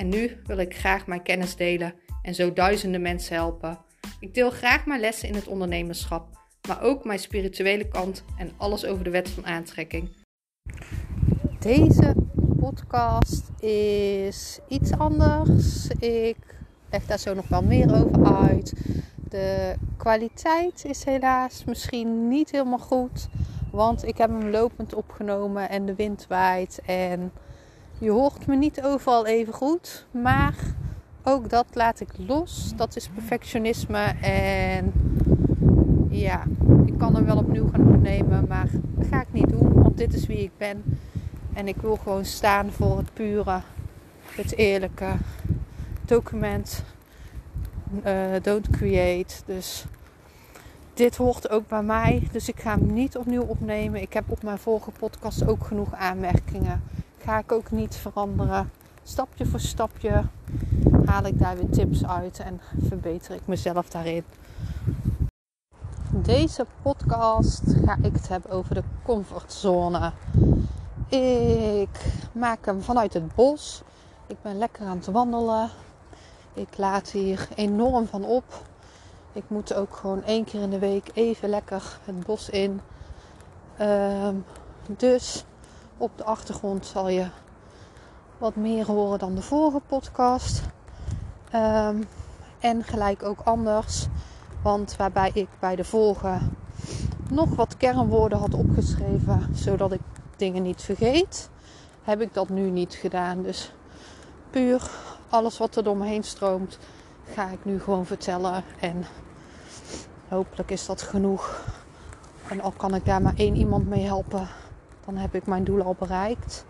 en nu wil ik graag mijn kennis delen en zo duizenden mensen helpen. Ik deel graag mijn lessen in het ondernemerschap, maar ook mijn spirituele kant en alles over de wet van aantrekking. Deze podcast is iets anders. Ik leg daar zo nog wel meer over uit. De kwaliteit is helaas misschien niet helemaal goed, want ik heb hem lopend opgenomen en de wind waait en je hoort me niet overal even goed, maar ook dat laat ik los. Dat is perfectionisme en ja, ik kan hem wel opnieuw gaan opnemen, maar dat ga ik niet doen, want dit is wie ik ben. En ik wil gewoon staan voor het pure, het eerlijke document. Uh, don't create. Dus dit hoort ook bij mij. Dus ik ga hem niet opnieuw opnemen. Ik heb op mijn vorige podcast ook genoeg aanmerkingen ga ik ook niet veranderen. Stapje voor stapje haal ik daar weer tips uit en verbeter ik mezelf daarin. Deze podcast ga ik het hebben over de comfortzone. Ik maak hem vanuit het bos. Ik ben lekker aan het wandelen. Ik laat hier enorm van op. Ik moet ook gewoon één keer in de week even lekker het bos in. Ehm, dus op de achtergrond zal je wat meer horen dan de vorige podcast. Ehm, en gelijk ook anders. Want waarbij ik bij de vorige nog wat kernwoorden had opgeschreven, zodat ik dingen niet vergeet, heb ik dat nu niet gedaan. Dus puur alles wat er door me heen stroomt, ga ik nu gewoon vertellen. En hopelijk is dat genoeg. En al kan ik daar maar één iemand mee helpen, dan heb ik mijn doel al bereikt.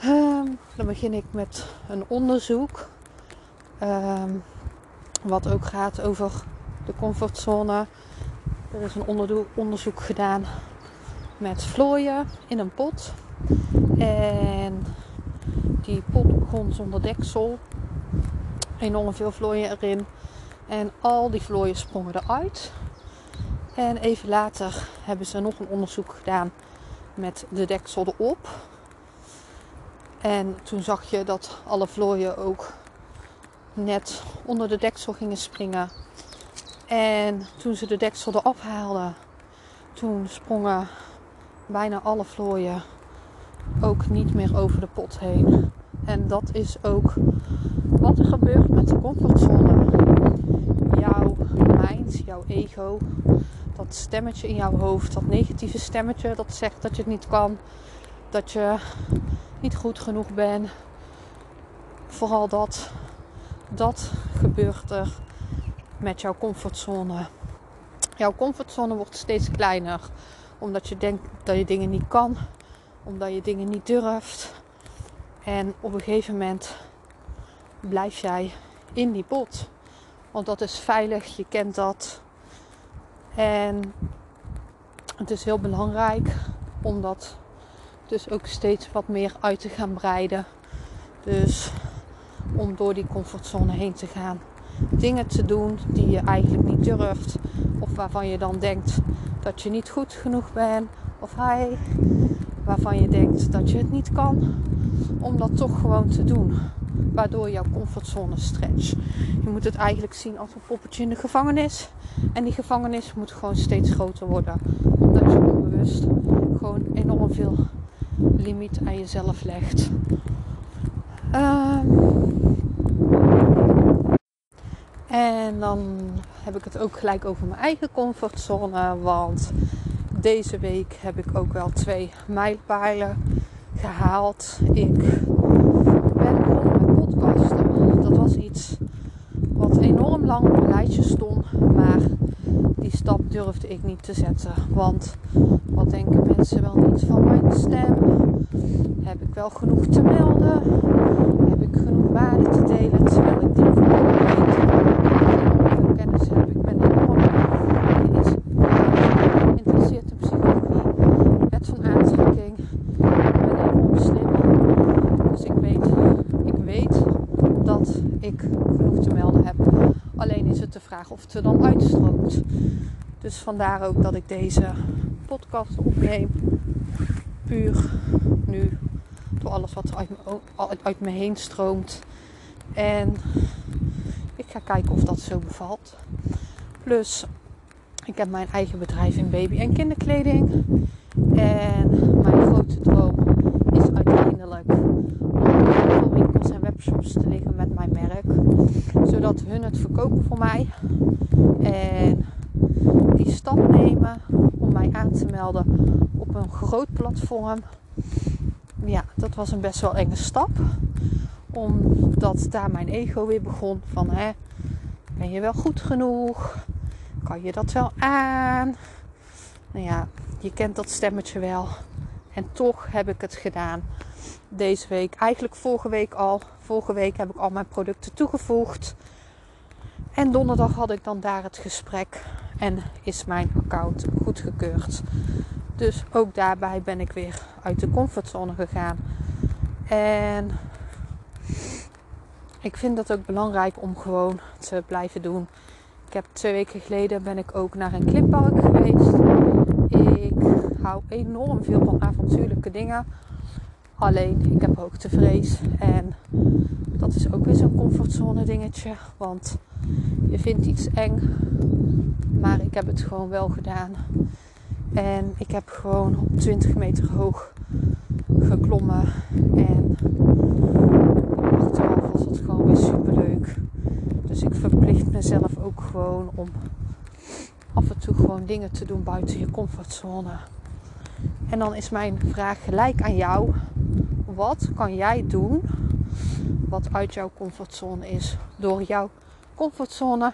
Ehm, dan begin ik met een onderzoek. Ehm, wat ook gaat over de comfortzone. Er is een onderzoek gedaan met vlooien in een pot. En die pot begon zonder deksel. Enorm veel vlooien erin. En al die vlooien sprongen eruit. En even later hebben ze nog een onderzoek gedaan met de deksel erop. En toen zag je dat alle vlooien ook net onder de deksel gingen springen. En toen ze de deksel eraf haalden, toen sprongen bijna alle vlooien ook niet meer over de pot heen. En dat is ook wat er gebeurt met de comfortzone. Jouw mind, jouw ego, dat stemmetje in jouw hoofd, dat negatieve stemmetje dat zegt dat je het niet kan, dat je niet goed genoeg ben. Vooral dat, dat gebeurt er met jouw comfortzone. Jouw comfortzone wordt steeds kleiner omdat je denkt dat je dingen niet kan, omdat je dingen niet durft. En op een gegeven moment blijf jij in die pot. Want dat is veilig, je kent dat. En het is heel belangrijk om dat dus ook steeds wat meer uit te gaan breiden. Dus om door die comfortzone heen te gaan. Dingen te doen die je eigenlijk niet durft. Of waarvan je dan denkt dat je niet goed genoeg bent. Of hij waarvan je denkt dat je het niet kan. Om dat toch gewoon te doen. Waardoor jouw comfortzone stretch. Je moet het eigenlijk zien als een poppetje in de gevangenis. En die gevangenis moet gewoon steeds groter worden. Omdat je onbewust gewoon enorm veel limiet aan jezelf legt. Um, en dan heb ik het ook gelijk over mijn eigen comfortzone. Want deze week heb ik ook wel twee mijlpalen gehaald. Ik ben begonnen met podcasten. Dat was iets wat enorm lang op een lijstje stond. Maar die stap durfde ik niet te zetten. Want wat denken mensen wel niet van mijn stem? Heb ik wel genoeg te melden? Heb ik genoeg waarde te delen terwijl ik die voor mij weet? Veel kennis heb ik, ben enorm geïnteresseerd in psychologie, wet van aantrekking. Ik ben enorm slim. Dus ik weet, ik weet dat ik genoeg te melden heb. Alleen is het de of het er dan uitstroomt. Dus vandaar ook dat ik deze podcast opneem. Puur nu door alles wat uit uit me heen stroomt. En ik ga kijken of dat zo bevalt. Plus, ik heb mijn eigen bedrijf in baby- en kinderkleding. En mijn grote droom is uiteindelijk om winkels en webshops te liggen met mijn merk. Zodat het verkopen voor mij. En die stap nemen om mij aan te melden op een groot platform. Ja, dat was een best wel enge stap. Omdat daar mijn ego weer begon van hè, ben je wel goed genoeg? Kan je dat wel aan? Nou ja, je kent dat stemmetje wel. En toch heb ik het gedaan. Deze week, eigenlijk vorige week al. Vorige week heb ik al mijn producten toegevoegd. En donderdag had ik dan daar het gesprek en is mijn account goedgekeurd. Dus ook daarbij ben ik weer uit de comfortzone gegaan. En ik vind dat ook belangrijk om gewoon te blijven doen. Ik heb twee weken geleden ben ik ook naar een klimpark geweest. Ik hou enorm veel van avontuurlijke dingen. Alleen ik heb hoogtevrees. En dat is ook weer zo'n comfortzone dingetje. Want je vindt iets eng. Maar ik heb het gewoon wel gedaan. En ik heb gewoon op 20 meter hoog geklommen. En achteraf was het gewoon weer super leuk. Dus ik verplicht mezelf ook gewoon om af en toe gewoon dingen te doen buiten je comfortzone. En dan is mijn vraag gelijk aan jou. Wat kan jij doen wat uit jouw comfortzone is door jouw comfortzone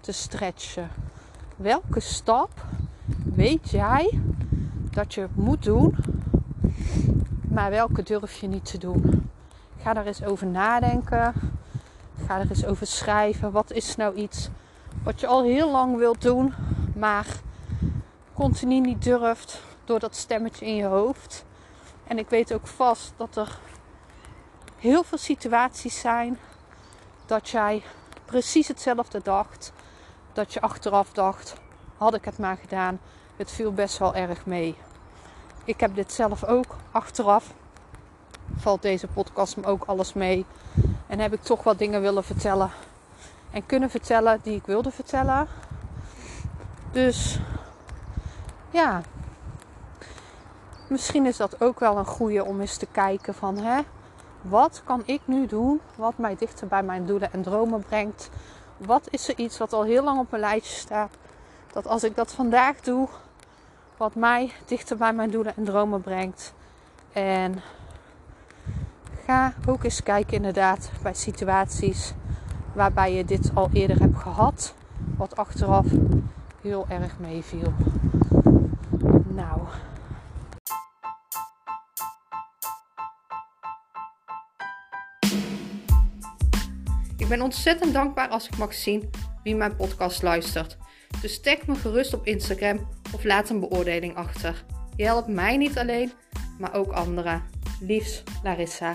te stretchen? Welke stap weet jij dat je moet doen, maar welke durf je niet te doen? Ga daar eens over nadenken. Ga er eens over schrijven. Wat is nou iets wat je al heel lang wilt doen, maar continu niet durft door dat stemmetje in je hoofd? En ik weet ook vast dat er heel veel situaties zijn dat jij precies hetzelfde dacht. Dat je achteraf dacht, had ik het maar gedaan. Het viel best wel erg mee. Ik heb dit zelf ook achteraf. Valt deze podcast me ook alles mee. En heb ik toch wat dingen willen vertellen. En kunnen vertellen die ik wilde vertellen. Dus ja, misschien is dat ook wel een goede om eens te kijken van hè, wat kan ik nu doen wat mij dichter bij mijn doelen en dromen brengt? Wat is er iets wat al heel lang op mijn lijstje staat? Dat als ik dat vandaag doe, wat mij dichter bij mijn doelen en dromen brengt. En ga ook eens kijken inderdaad bij situaties waarbij je dit al eerder hebt gehad. Wat achteraf heel erg meeviel. Nou. Ik ben ontzettend dankbaar als ik mag zien wie mijn podcast luistert. Dus tag me gerust op Instagram of laat een beoordeling achter. Je helpt mij niet alleen, maar ook anderen. Liefs, Larissa.